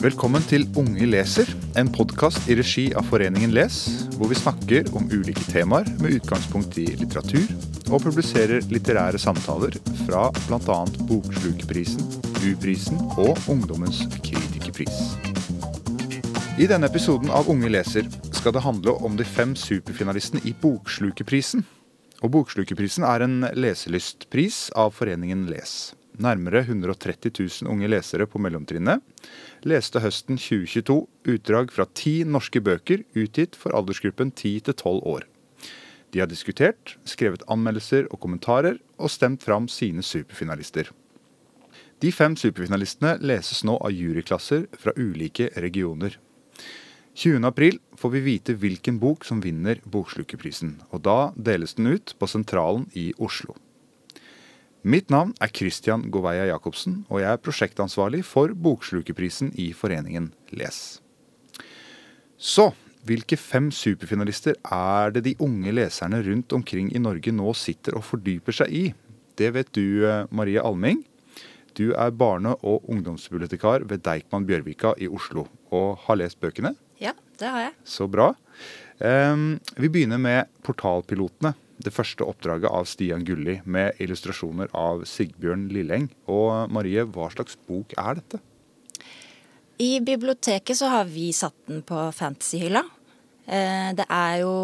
Velkommen til Unge leser, en podkast i regi av Foreningen Les, hvor vi snakker om ulike temaer med utgangspunkt i litteratur, og publiserer litterære samtaler fra bl.a. Bokslukerprisen, U-prisen og Ungdommens kritikerpris. I denne episoden av Unge leser skal det handle om de fem superfinalistene i Bokslukerprisen. Og Bokslukerprisen er en leselystpris av Foreningen Les. Nærmere 130 000 unge lesere på mellomtrinnet leste høsten 2022 utdrag fra ti norske bøker utgitt for aldersgruppen 10 til 12 år. De har diskutert, skrevet anmeldelser og kommentarer, og stemt fram sine superfinalister. De fem superfinalistene leses nå av juryklasser fra ulike regioner. 20.4 får vi vite hvilken bok som vinner Bokslukerprisen, og da deles den ut på Sentralen i Oslo. Mitt navn er Christian Goveia Jacobsen, og jeg er prosjektansvarlig for Bokslukerprisen i foreningen Les. Så hvilke fem superfinalister er det de unge leserne rundt omkring i Norge nå sitter og fordyper seg i? Det vet du, eh, Marie Alming. Du er barne- og ungdomsbibliotekar ved Deichman Bjørvika i Oslo, og har lest bøkene? Ja, det har jeg. Så bra. Um, vi begynner med Portalpilotene det første oppdraget av Stian Gulli med illustrasjoner av Sigbjørn Lilleng. Og Marie, hva slags bok er dette? I biblioteket så har vi satt den på fantasyhylla. Eh, det er jo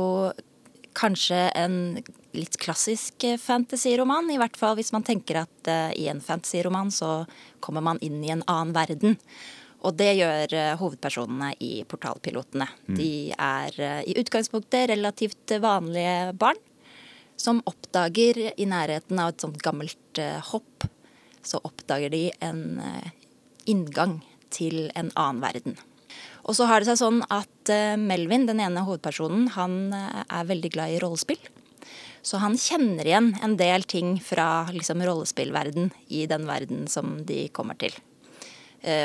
kanskje en litt klassisk fantasyroman, i hvert fall hvis man tenker at eh, i en fantasyroman så kommer man inn i en annen verden. Og det gjør eh, hovedpersonene i Portalpilotene. Mm. De er i utgangspunktet relativt vanlige barn som oppdager i nærheten av et sånt gammelt uh, hopp, så oppdager de en uh, inngang til en annen verden. Og så har det seg sånn at uh, Melvin, den ene hovedpersonen, han er veldig glad i rollespill. Så han kjenner igjen en del ting fra liksom, rollespillverden i den verden som de kommer til.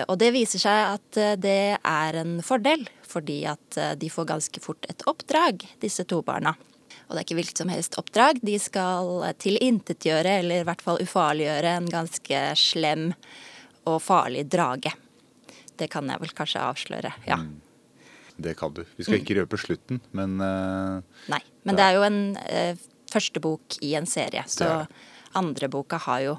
Og det viser seg at det er en fordel, fordi at de får ganske fort et oppdrag, disse to barna. Og det er ikke hvilket som helst oppdrag. De skal tilintetgjøre, eller i hvert fall ufarliggjøre, en ganske slem og farlig drage. Det kan jeg vel kanskje avsløre, ja. Mm. Det kan du. Vi skal ikke røpe slutten, men uh, Nei. Men det er jo en uh, første bok i en serie, så andre boka har jo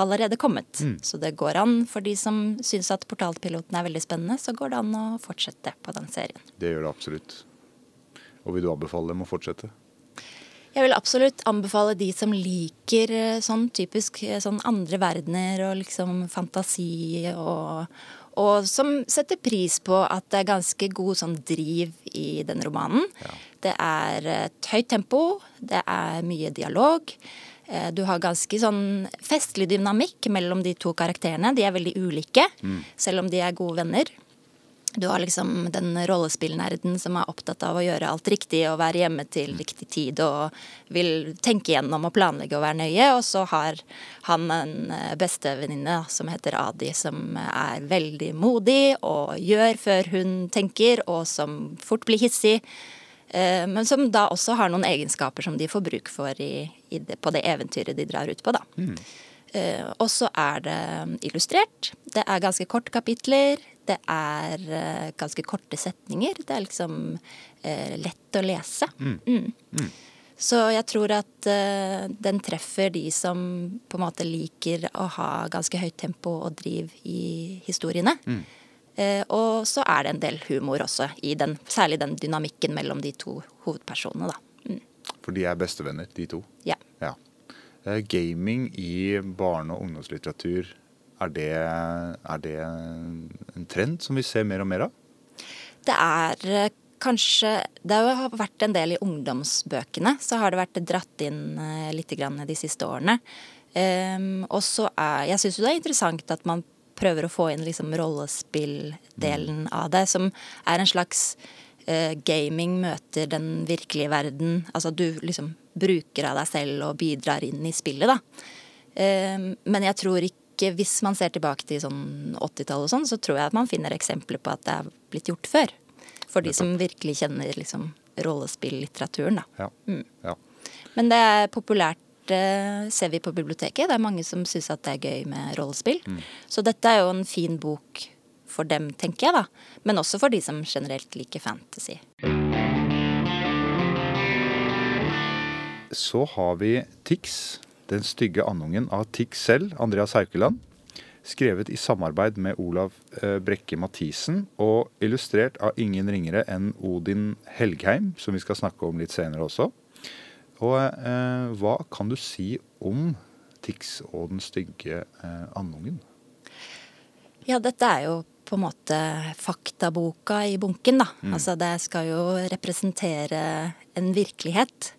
allerede kommet. Mm. Så det går an for de som syns at Portalpiloten er veldig spennende, så går det an å fortsette på den serien. Det gjør det absolutt. Og vil du anbefale dem å fortsette? Jeg vil absolutt anbefale de som liker eh, sånn typisk eh, sånn andre verdener og liksom fantasi og, og som setter pris på at det er ganske god sånn driv i den romanen. Ja. Det er et høyt tempo, det er mye dialog. Eh, du har ganske sånn festlig dynamikk mellom de to karakterene. De er veldig ulike, mm. selv om de er gode venner. Du har liksom den rollespillnerden som er opptatt av å gjøre alt riktig og være hjemme til mm. riktig tid og vil tenke gjennom og planlegge og være nøye. Og så har han en eh, bestevenninne som heter Adi, som er veldig modig og gjør før hun tenker, og som fort blir hissig. Eh, men som da også har noen egenskaper som de får bruk for i, i det, på det eventyret de drar ut på, da. Mm. Uh, og så er det illustrert. Det er ganske kort kapitler. Det er uh, ganske korte setninger. Det er liksom uh, lett å lese. Mm. Mm. Mm. Så jeg tror at den treffer de som på en måte liker å ha ganske høyt tempo og driv i historiene. Mm. og så er det en del humor også, i den, særlig den dynamikken mellom de to hovedpersonene. da. Mm. For de er bestevenner, de to? Ja. ja. Eh, gaming i barne- og ungdomslitteratur, er det, er det, en trend som vi ser mer og mer av? Det er eh, kanskje Det har vært en del i ungdomsbøkene. Så har det vært dratt inn eh, litt de siste årene. Um, og så er Jeg syns jo det er interessant at man prøver å få inn liksom rollespilldelen av det, som er en slags uh, gaming møter den virkelige verden. Altså du liksom bruker av deg selv og bidrar inn i spillet, da. Ehm, men jeg tror ikke, hvis man ser tilbake til sånn 80-tallet og sånn, så tror jeg at man finner eksempler på at det er blitt gjort før. For de som virkelig kjenner liksom rollespillitteraturen, da. Ja. Mm. Ja. Men det er populært eh, ser vi på biblioteket. Det er mange som syns at det er gøy med rollespill. Mm. Så dette er jo en fin bok for dem, tenker jeg, da. Men også for de som generelt liker fantasy. Så har vi Tix, den stygge andungen av Tix selv, Andreas Haukeland. Skrevet i samarbeid med Olav eh, Brekke Mathisen og illustrert av ingen ringere enn Odin Helgheim, som vi skal snakke om litt senere også. Og eh, hva kan du si om Tix og den stygge eh, andungen? Ja, dette er jo på en måte faktaboka i bunken, da. Mm. Altså det skal jo representere en virkelighet.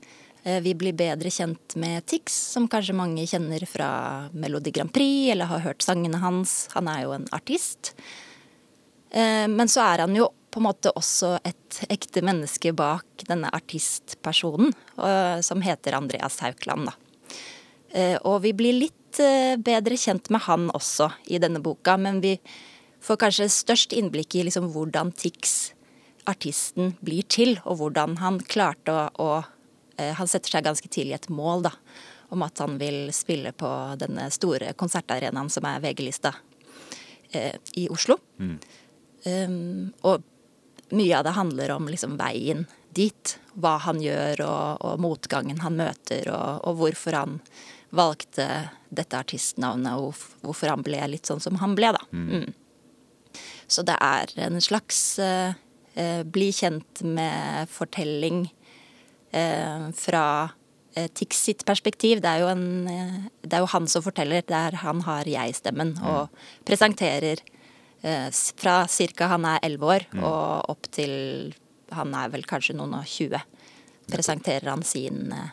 Eh, vi blir bedre kjent med Tix, som kanskje mange kjenner fra Melodi Grand Prix eller har hørt sangene hans. Han er jo en artist. Eh, men så er han jo på en måte også et ekte menneske bak denne artistpersonen, eh, som heter Andreas Haukland, da. Og vi blir litt bedre kjent med han også i denne boka, men vi får kanskje størst innblikk i liksom hvordan Tix, artisten, blir til, og hvordan han klarte å, å han setter seg ganske tidlig et mål da, om at han vil spille på denne store konsertarenaen som er VG-lista eh, i Oslo. Mm. Um, og mye av det handler om liksom veien dit. Hva han gjør og, og motgangen han møter, og, og, hvorfor han valgte dette artistnavnet, og hvorfor han ble litt sånn som han ble, da. Mm. Mm. Så det er en slags uh, uh, bli kjent med fortelling eh, fra eh, Tix sitt perspektiv. Det er, jo en, eh, det er jo han som forteller, der han har jeg-stemmen mm. og presenterer eh, fra ca. han er elleve år mm. og opp til han er vel kanskje noen og tjue. Presenterer han sin, eh,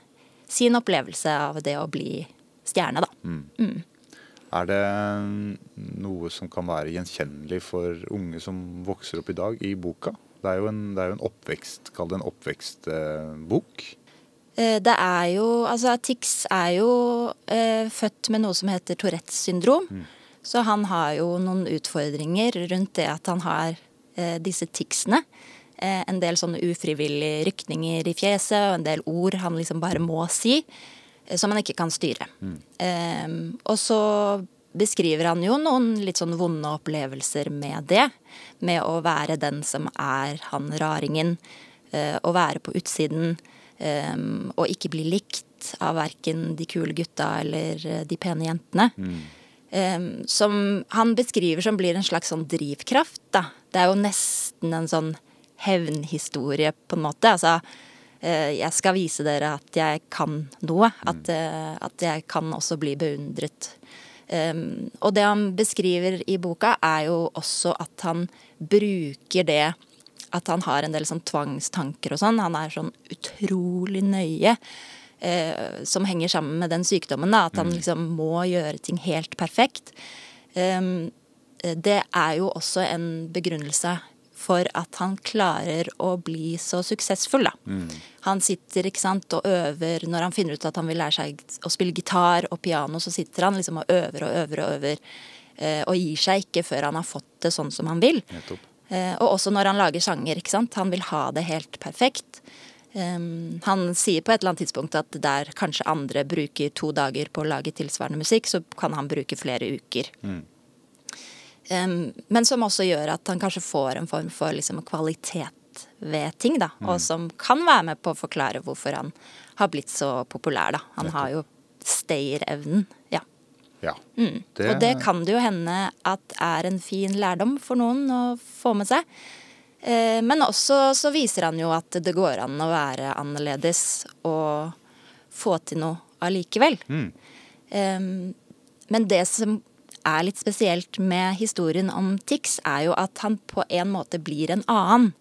sin, opplevelse av det å bli stjerne, da. Mm. mm. Er det noe som kan være gjenkjennelig for unge som vokser opp i dag, i boka? Det er jo en, det er jo en oppvekst, kall det en oppvekstbok. Eh, det er jo Altså, Tix er jo eh, født med noe som heter Tourettes syndrom. Mm. Så han har jo noen utfordringer rundt det at han har eh, disse ticsene. Eh, en del sånne ufrivillige rykninger i fjeset og en del ord han liksom bare må si. Eh, som han ikke kan styre. Mm. Eh, og så beskriver han jo noen litt sånn vonde opplevelser med det. Med å være den som er han raringen. Eh, å være på utsiden. Eh, og ikke bli likt av verken de kule gutta eller eh, de pene jentene. Mm. Som han beskriver som blir en slags sånn drivkraft, da. Det er jo nesten en sånn hevnhistorie, på en måte. Altså jeg skal vise dere at jeg kan noe. At, mm. at jeg kan også bli beundret. Um, og det han beskriver i boka, er jo også at han bruker det at han har en del sånn tvangstanker og sånn. Han er sånn utrolig nøye. Uh, som henger sammen med den sykdommen. da, At han mm. liksom må gjøre ting helt perfekt. Um, det er jo også en begrunnelse for at han klarer å bli så suksessfull, da. Mm. Han sitter ikke sant, og øver Når han finner ut at han vil lære seg å spille gitar og piano, så sitter han liksom og øver og øver og øver. Eh, og gir seg ikke før han har fått det sånn som han vil. Eh, og også når han lager sanger. ikke sant? Han vil ha det helt perfekt. Um, han sier på et eller annet tidspunkt at der kanskje andre bruker to dager på å lage tilsvarende musikk, så kan han bruke flere uker. Mm. Men som også gjør at han kanskje får en form for liksom, kvalitet ved ting, da. Mm. Og som kan være med på å forklare hvorfor han har blitt så populær, da. Han har jo stayerevnen. Ja. ja mm. det... Og det kan det jo hende at er en fin lærdom for noen å få med seg. Uh, men også så viser han jo at det går an å være annerledes og få til noe allikevel. Mm. Men det som er litt spesielt med historien om Tix, er jo at han på en måte blir en annen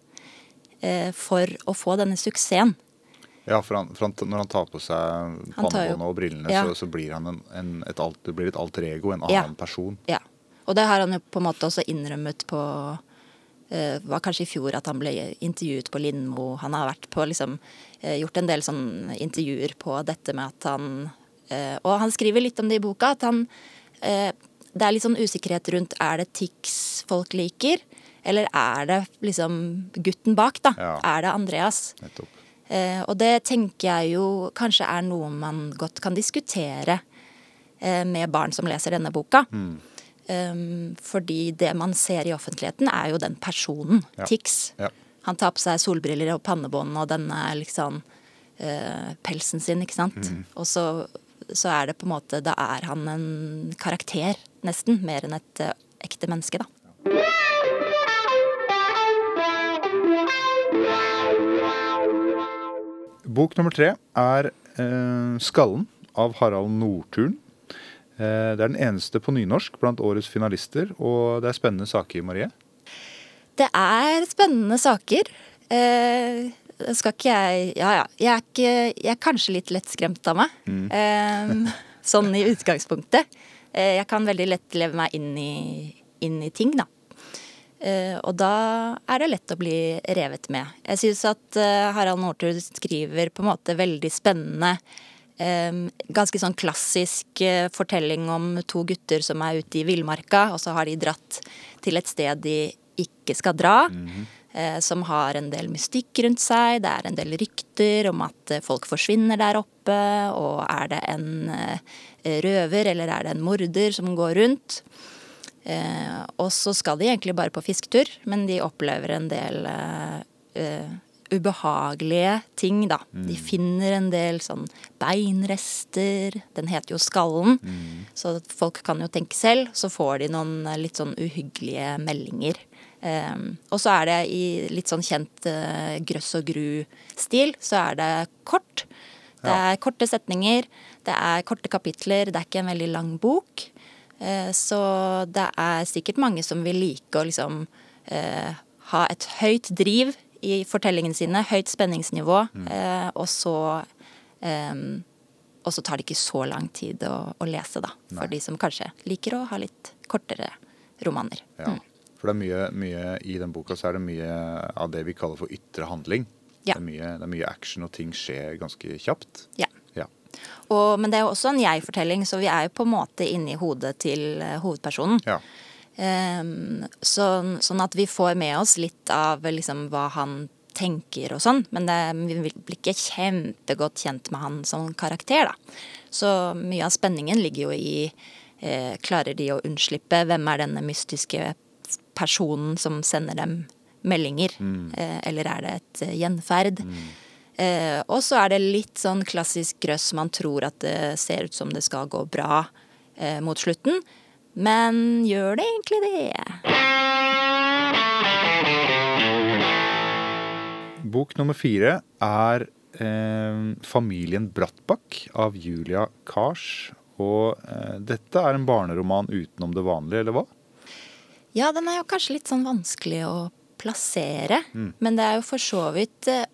eh, for å få denne suksessen. Ja, for, han, for han, når han tar på seg pannebåndet og brillene, ja. så, så, blir han en, en, et, alt, det blir et alter ego, en annen ja. person. Ja. Og det har han jo på en måte også innrømmet på eh, var kanskje i fjor at han ble intervjuet på Lindmo. Han har vært på liksom eh, gjort en del sånn intervjuer på dette med at han uh, Og han skriver litt om det i boka, at han det er litt sånn usikkerhet rundt er det Tix folk liker, eller er det liksom gutten bak, da? Ja. Er det Andreas? Eh, og det tenker jeg jo kanskje er noe man godt kan diskutere eh, med barn som leser denne boka. Mm. Um, fordi det man ser i offentligheten, er jo den personen, Ja. Tix. Ja. Han tar på seg solbriller og pannebånd og denne liksom eh, pelsen sin, ikke sant. Mm. Og så, så er det på en måte Da er han en karakter, nesten. Mer enn et eh, ekte menneske, da. Bok nummer tre er eh, 'Skallen' av Harald Nordtun. Eh, det er den eneste på nynorsk blant årets finalister, og det er spennende saker, Marie. Det er spennende saker. Eh, skal ikke jeg Ja ja. Jeg er, ikke, jeg er kanskje litt lettskremt av meg. Eh, sånn i utgangspunktet. Eh, jeg kan veldig lett leve meg inn i, inn i ting, da. Eh, og da er det lett å bli revet med. Jeg syns at eh, Harald Nordtun skriver på en måte veldig spennende Um, ganske sånn klassisk uh, fortelling om to gutter som er ute i villmarka, og så har de dratt til et sted de ikke skal dra. eh, Som har en del mystikk rundt seg. Det er en del rykter om at eh, folk forsvinner der oppe. Og er det en eh, røver eller er det en morder som går rundt? Eh, og så skal de egentlig bare på fisketur, men de opplever en del eh, eh, ubehagelige ting, da. De finner en del sånn beinrester. Den heter jo Skallen, så folk kan jo tenke selv. Så får de noen eh, litt sånn uhyggelige meldinger. Eh, og så er det i litt sånn kjent eh, grøss og gru-stil, så er det kort. Det er korte setninger, det er korte kapitler, det er ikke en veldig lang bok. Eh, Så det er sikkert mange som vil like å liksom eh, ha et høyt driv i fortellingene sine, høyt spenningsnivå, eh, og så eh, Og så tar det ikke så lang tid å, å lese, da. For de som kanskje liker å ha litt kortere romaner. Ja. For det er mye, mye i den boka så er det mye av det vi kaller for ytre handling. Ja. Det, er mye, det er mye action, og ting skjer ganske kjapt. Ja. Ja. Og, men det er jo også en jeg-fortelling, så vi er jo på en måte inni hodet til eh, hovedpersonen. ja. Um, sånn, sånn at vi får med oss litt av liksom, hva han tenker og sånn. Men det, vi blir ikke kjempegodt kjent med han som karakter, da. Så mye av spenningen ligger jo i eh, Klarer de å unnslippe? Hvem er denne mystiske personen som sender dem meldinger? Eh, eller er det et gjenferd? gjenferd? Eh, og så er det litt sånn klassisk grøss. Man tror at det ser ut som det skal gå bra eh, mot slutten. Men gjør det egentlig det? Bok nummer fire er eh, 'Familien Brattbakk' av Julia Kars. Og eh, dette er en barneroman utenom det vanlige, eller hva? Ja, den er jo kanskje litt sånn vanskelig å plassere. Men det er jo for så vidt eh,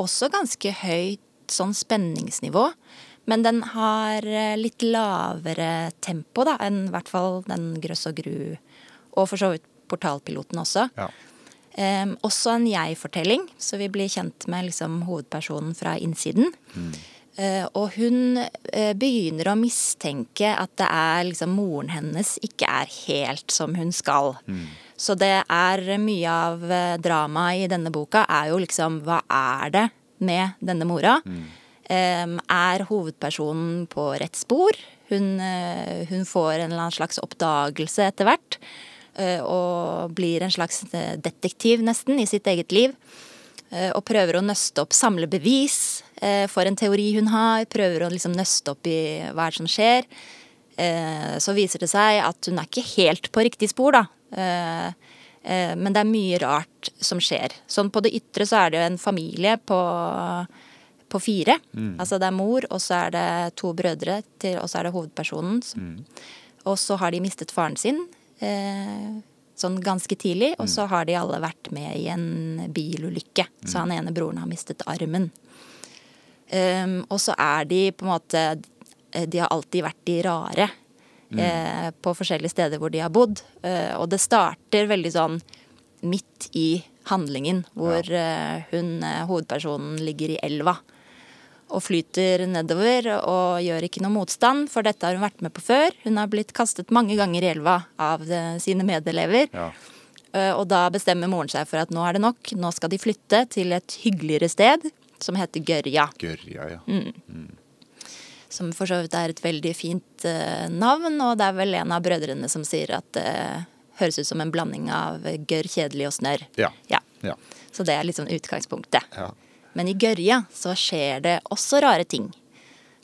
også ganske høyt sånn spenningsnivå. Men den har eh, litt lavere tempo da, enn i hvert fall den Grøss og Gru, og for så vidt Portalpiloten også. Ja. Um, også en jeg-fortelling, så vi blir kjent med liksom, hovedpersonen fra innsiden. Eh, og hun eh, begynner å mistenke at det er liksom moren hennes ikke er helt som hun skal. Så det er mye av eh, dramaet i denne boka er jo liksom hva er det med denne mora? Em, er hovedpersonen på rett spor? Hun, eh, hun får en eller annen slags oppdagelse etter hvert. eh, Og blir en slags eh, detektiv, nesten, i sitt eget liv. Eh, Og prøver å nøste opp, samle bevis eh, for en teori hun har. Prøver å liksom nøste opp i hva som skjer. Eh, Så viser det seg at hun er ikke helt på riktig spor, da. Eh, eh, Men det er mye rart som skjer. Sånn på det ytre så er det jo en familie på, på fire. Altså det er mor, og så er det to brødre, til, og så er det hovedpersonen. Og så har de mistet faren sin eh, sånn ganske tidlig, og så har de alle vært med i en bilulykke. Så han ene broren har mistet armen. Um, og så er de på en måte eh, De har alltid vært de rare eh, på forskjellige steder hvor de har bodd. Eh, og det starter veldig sånn midt i handlingen, hvor eh, hun, hovedpersonen, ligger i elva. Og flyter nedover og gjør ikke noe motstand, for dette har hun vært med på før. Hun har blitt kastet mange ganger i elva av sine medelever. Ja. Og da bestemmer moren seg for at nå er det nok. Nå skal de flytte til et hyggeligere sted som heter Gørja. Gørja, ja. Mm. Som for så vidt er et veldig fint uh, navn, og det er vel en av brødrene som sier at det uh, høres ut som en blanding av gørr, kjedelig og snørr. Ja. ja. ja. Så det er liksom utgangspunktet. Ja. Men i Gørja så skjer det også rare ting.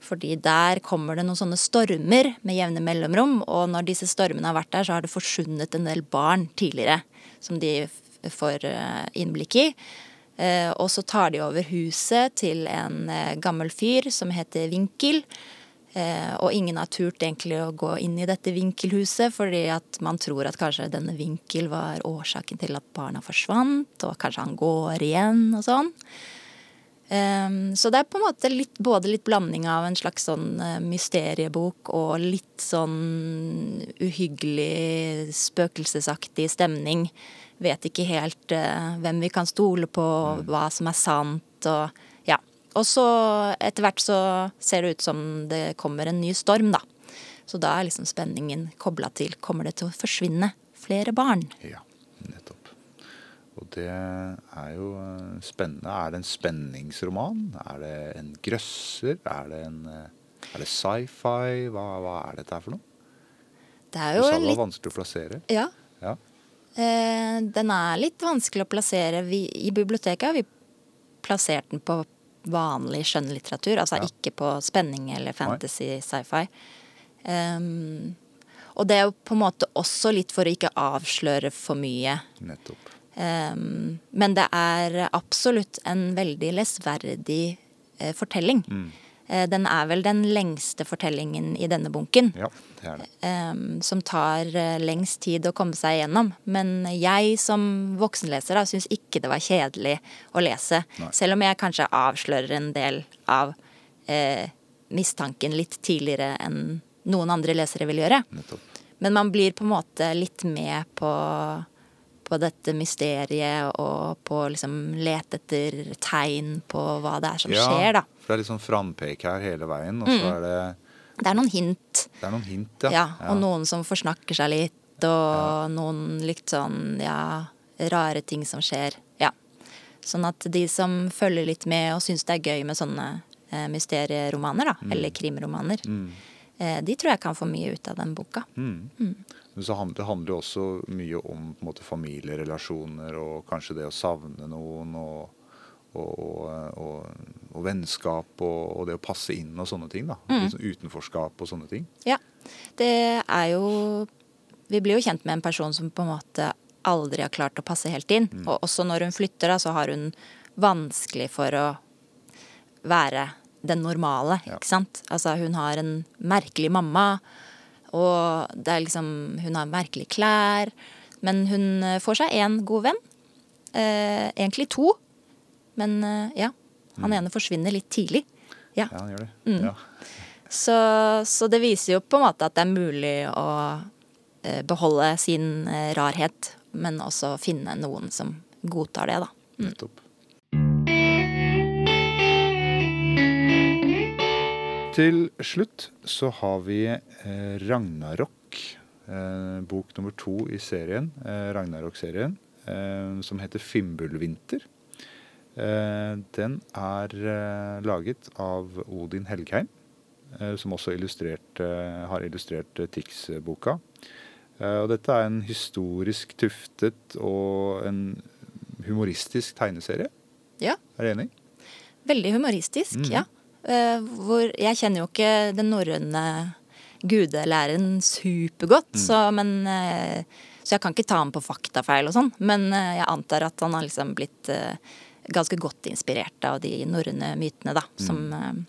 Fordi der kommer det noen sånne stormer med jevne mellomrom, og når disse stormene har vært der, så har det forsvunnet en del barn tidligere som de får innblikk i. Eh, og så tar de over huset til en eh, gammel fyr som heter Vinkel. Eh, og ingen har turt egentlig å gå inn i dette vinkelhuset, fordi at man tror at kanskje denne Vinkel var årsaken til at barna forsvant, og kanskje han går igjen og sånn. Så det er på en måte litt, både litt blanding av en slags sånn mysteriebok og litt sånn uhyggelig, spøkelsesaktig stemning vet ikke helt uh, hvem vi kan stole på, hva som er sant og ja. Og så etter hvert så ser det ut som det kommer en ny storm, da. Så da er liksom spenningen kobla til kommer det til å forsvinne flere barn. Ja, nettopp. Og det er jo eh, spennende. Er det en spenningsroman? Er det en grøsser? Er det en eh, det sci-fi? Hva, hva, er dette her for noe? Det er jo du sa det var litt... vanskelig å plassere. Ja. Eh, den er litt vanskelig å plassere. Vi, I biblioteket har vi plassert den på vanlig skjønnlitteratur. Altså ja. ikke på spenning eller fantasy, sci-fi. Um, og det er jo på en måte også litt for å ikke avsløre for mye. Nettopp. Um, men det er absolutt en veldig lesverdig uh, fortelling. Mm. Eh, den er vel den lengste fortellingen i denne bunken. Ja, det er det. Um, som tar uh, lengst tid å komme seg igjennom. Men jeg som voksenleser syns ikke det var kjedelig å lese. Nei. Selv om jeg kanskje avslører en del av eh, mistanken litt tidligere enn noen andre lesere vil gjøre. Nettopp. Men man blir på en måte litt med på på dette mysteriet og på liksom lete etter tegn på hva det er som ja, skjer, da. For det er litt sånn frampek her hele veien, og så mm. er det Det er noen hint. Det er noen hint, ja. ja og ja. noen som forsnakker seg litt, og noen litt sånn, ja, rare ting som skjer. Ja. Sånn at de som følger litt med og syns det er gøy med sånne eh, mysterieromaner, da, mm. eller krimromaner, mm. eh, de tror jeg kan få mye ut av den boka. Mm. Men så handler, det handler jo også mye om måte, familierelasjoner og kanskje det å savne noen. og og, og, og, vennskap og, og, det å passe inn og sånne ting. da. Mm. Liksom utenforskap og sånne ting. Ja. Det er jo Vi blir jo kjent med en person som på en måte aldri har klart å passe helt inn. Mm. Og også når hun flytter, da, så har hun vanskelig for å være den normale, ja. ikke sant. Altså hun har en merkelig mamma. Og det er liksom Hun har merkelige klær. Men hun eh, får seg én god venn. Eh, egentlig to. Men eh, ja. Han mm. ene forsvinner litt tidlig. Ja, ja han gjør det. Mm. Ja. Så, så, det viser jo på en måte at det er mulig å eh, beholde sin rarhet, men også finne noen som godtar det, da. Mm. Til slutt så har vi eh, Ragnarok, eh, bok nummer to i serien, eh, Ragnarok-serien, som heter Fimbulvinter. Den er laget av Odin Helgheim, som også illustrert, har illustrert Tix-boka. Og dette er en historisk tuftet og en humoristisk tegneserie. Ja. Er du enig? Veldig humoristisk, mm. ja. Eh, hvor Jeg kjenner jo ikke den norrøne gudelæren supergodt, mm. så, men, eh, så jeg kan ikke ta ham på faktafeil og sånn. Men eh, jeg antar at han har liksom blitt ganske godt inspirert av de norrøne mytene da, mm. som,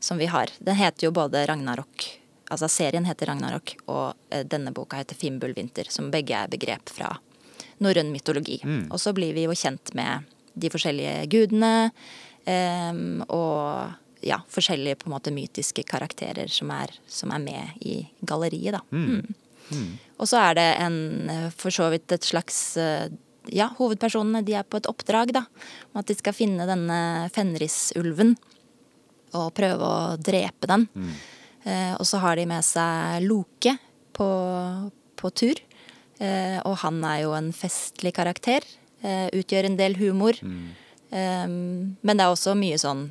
som, vi har. Den heter jo både Ragnarok Altså serien heter Ragnarok, og denne boka heter Fimbulvinter, som begge er begrep fra norrøn mytologi. Mm. Og så blir vi jo kjent med de forskjellige gudene, um, og ja, forskjellige på en måte mytiske karakterer som er, som er med i galleriet, da. Mm. mm. Mm. Og så er det en for så vidt et slags eh, Ja, hovedpersonene de er på et oppdrag, da. Om at de skal finne denne fenrisulven og prøve å drepe den. Mm. Eh, og så har de med seg Loke på, på tur. Eh, og han er jo en festlig karakter. Eh, utgjør en del humor. Mm. Eh, men det er også mye sånn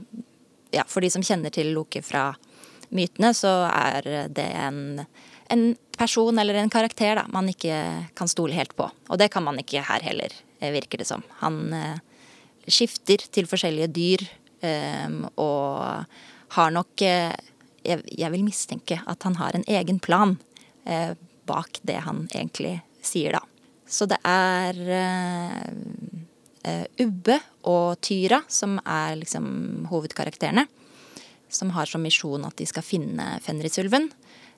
ja, for de som kjenner til Loke fra mytene, så er det en, en person eller en karakter da, man ikke kan stole helt på. Og det kan man ikke her heller, eh, virker det som. Han eh, skifter til forskjellige dyr eh, og har nok eh, jeg, jeg, vil mistenke at han har en egen plan eh, bak det han egentlig sier, da. Så det er uh, Ubbe og Tyra som er liksom hovedkarakterene. Som har som misjon at de skal finne Fenrisulven.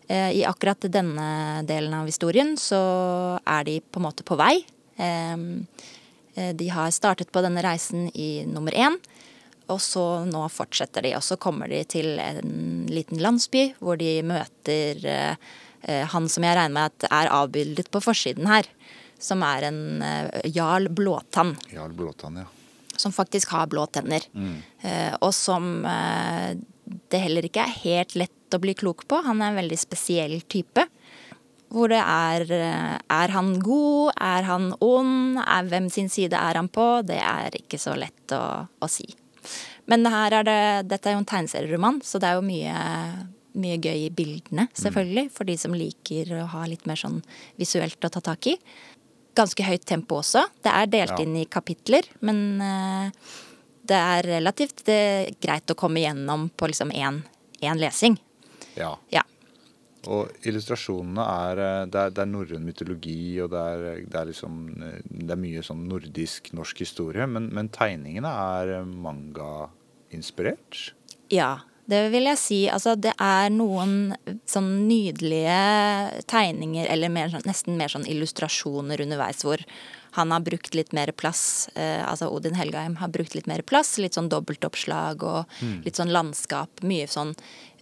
Uh, I akkurat denne delen av historien så er de på en måte på vei. Uh, de har startet på denne reisen i nummer én. Og så nå fortsetter de, og så kommer de til en liten landsby hvor de møter han som jeg regner med er avbildet på forsiden her som er en uh, jarl blåtann. Jarl blåtann, ja. Som faktisk har blå tenner. Mm. Uh, og som uh, det heller ikke er helt lett å bli klok på. Han er en veldig spesiell type. Hvor det er Er han god? Er han ond? Er, hvem sin side er han på? Det er ikke så lett å, å si. Men her er det, dette er jo en tegneserieroman, så det er jo mye mye gøy i bildene, mm. selvfølgelig. Mm. For de som liker å ha litt mer sånn visuelt å ta tak i ganske høyt tempo også. Det er delt ja. inn i kapitler, men uh, det er relativt det er greit å komme gjennom på liksom én lesing. Ja. ja. Og illustrasjonene er eh, Det er, er norrøn mytologi, og det er, det er, liksom eh, Det er mye sånn nordisk norsk historie, men, men tegningene er manga-inspirert? Ja, det vil jeg si. Altså, det er noen sånn nydelige tegninger, eller mer, sånn, nesten mer sånn illustrasjoner underveis, hvor han har brukt litt mer plass. Eh, altså Odin Helgheim har brukt litt mer plass. Litt sånn dobbeltoppslag og mm. litt sånn landskap. Mye sånn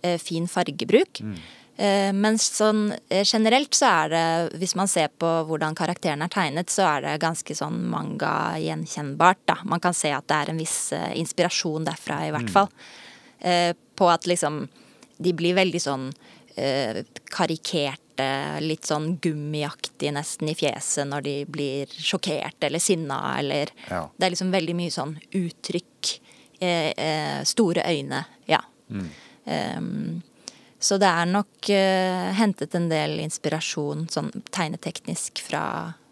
eh, fin fargebruk. Mm. Eh, mens sånn eh, generelt så er det, hvis man ser på hvordan karakteren er tegnet, så er det ganske sånn manga-gjenkjennbart, da. Man kan se at det er en viss eh, inspirasjon derfra, i hvert mm. fall. Eh, på at liksom De blir veldig sånn eh, karikerte, litt sånn gummiaktige nesten i fjeset når de blir sjokkert eller sinna eller ja. Det er liksom veldig mye sånn uttrykk. Eh, eh, store øyne. Ja. Mm. Um, så det er nok uh, hentet en del inspirasjon sånn tegneteknisk fra,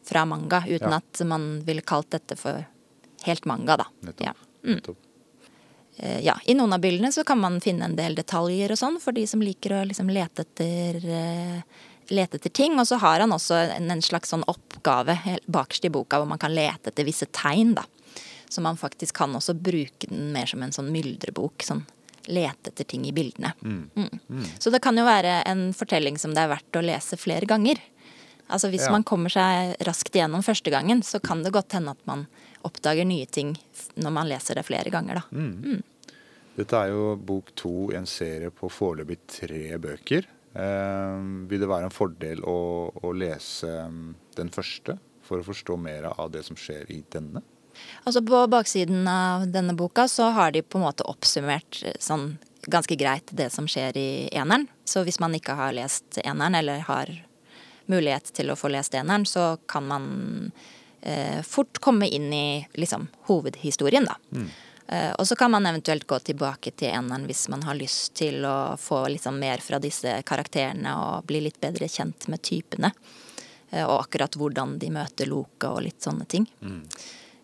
fra manga, uten ja. at man ville kalt dette for helt manga, da. Nettopp. Ja. Mm. Nettopp. Eh, ja, I noen av bildene så kan man finne en del detaljer og sånn, for de som liker å liksom lete etter eh, lete etter ting. Og så har han også en, en slags sånn oppgave bakerst i boka hvor man kan lete etter visse tegn. da. Så man faktisk kan også bruke den mer som en sånn myldrebok. sånn Lete etter ting i bildene. Mm. Mm. Mm. Så det kan jo være en fortelling som det er verdt å lese flere ganger. Altså Hvis ja. man kommer seg raskt igjennom første gangen, så kan det godt hende at man oppdager nye ting når man leser det flere ganger. Da. Mm. Mm. Dette er jo bok to i en serie på foreløpig tre bøker. Eh, vil det være en fordel å, å, lese mm, den første for å forstå mer av det som skjer i denne? Altså På baksiden av denne boka så har de på en måte oppsummert eh, sånn ganske greit det som skjer i eneren. Så hvis man ikke har lest eneren, eller har mulighet til å få lest eneren, så kan man eh, fort komme inn i liksom, hovedhistorien, da. Mm. Eh, og så kan man eventuelt gå tilbake til eneren hvis man har lyst til å få liksom, mer fra disse karakterene og bli litt bedre kjent med typene. Eh, og akkurat hvordan de møter Loke og litt sånne ting. Mm.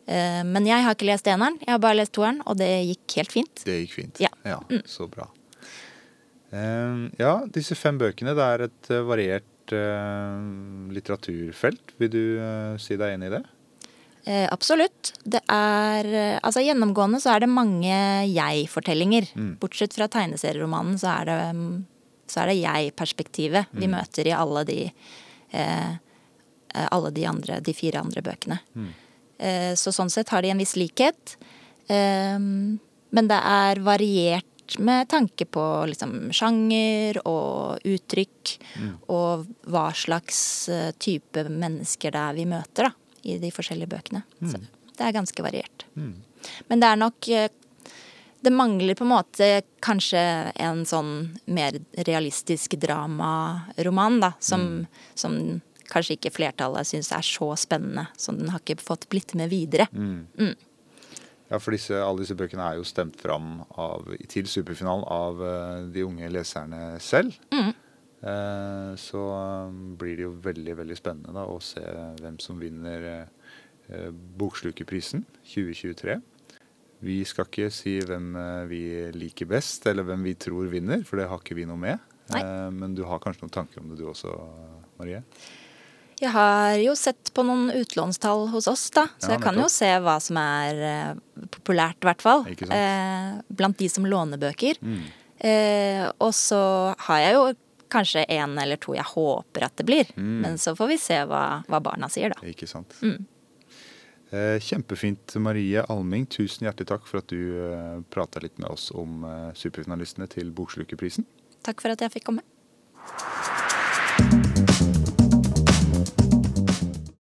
Eh, men jeg har ikke lest eneren, jeg har bare lest toeren, og det gikk helt fint. Det gikk fint. Ja, ja mm. Så bra. Eh, ja, disse fem bøkene, det er et eh, variert litteraturfelt. Vil du si deg enig i det? Eh, absolutt. Det er eh, Altså gjennomgående så er det mange jeg-fortellinger. Mm. Bortsett fra tegneserieromanen så er det, er det jeg-perspektivet mm. vi møter i alle de eh, eh, alle de andre, de fire andre bøkene. Mm. Eh, så sånn sett har de en viss likhet. Eh, men det er variert med tanke på liksom sjanger og uttrykk. Mm. Og hva slags type mennesker det er vi møter, da i de forskjellige bøkene. Mm. Så det er ganske variert. Mm. Men det er nok eh, Det mangler på en måte kanskje en sånn mer realistisk dramaroman, da, som, mm. som kanskje ikke flertallet syns er så spennende. Så den har ikke fått blitt med videre. Mm. Ja, for disse, alle disse bøkene er jo stemt fram av, til superfinalen av uh, de unge leserne selv. Mm. Uh, så um, blir det jo veldig veldig spennende da, å se hvem som vinner uh, Bokslukerprisen 2023. Vi skal ikke si hvem vi liker best, eller hvem vi tror vinner, for det har ikke vi noe med. Men du har kanskje noen tanker om det du også, Marie? Jeg har jo sett på noen utlånstall hos oss, da. Så ja, jeg kan jo se hva som er uh, populært, i hvert fall. Uh, blant de som låner bøker. Mm. Uh, og så har jeg jo kanskje en eller to jeg håper at det blir. Mm. Men så får vi se hva, hva barna sier, da. Ikke sant. Mm. Kjempefint, Marie Alming. Tusen hjertelig takk for at du prata litt med oss om superfinalistene til Bokslukerprisen. Takk for at jeg fikk komme.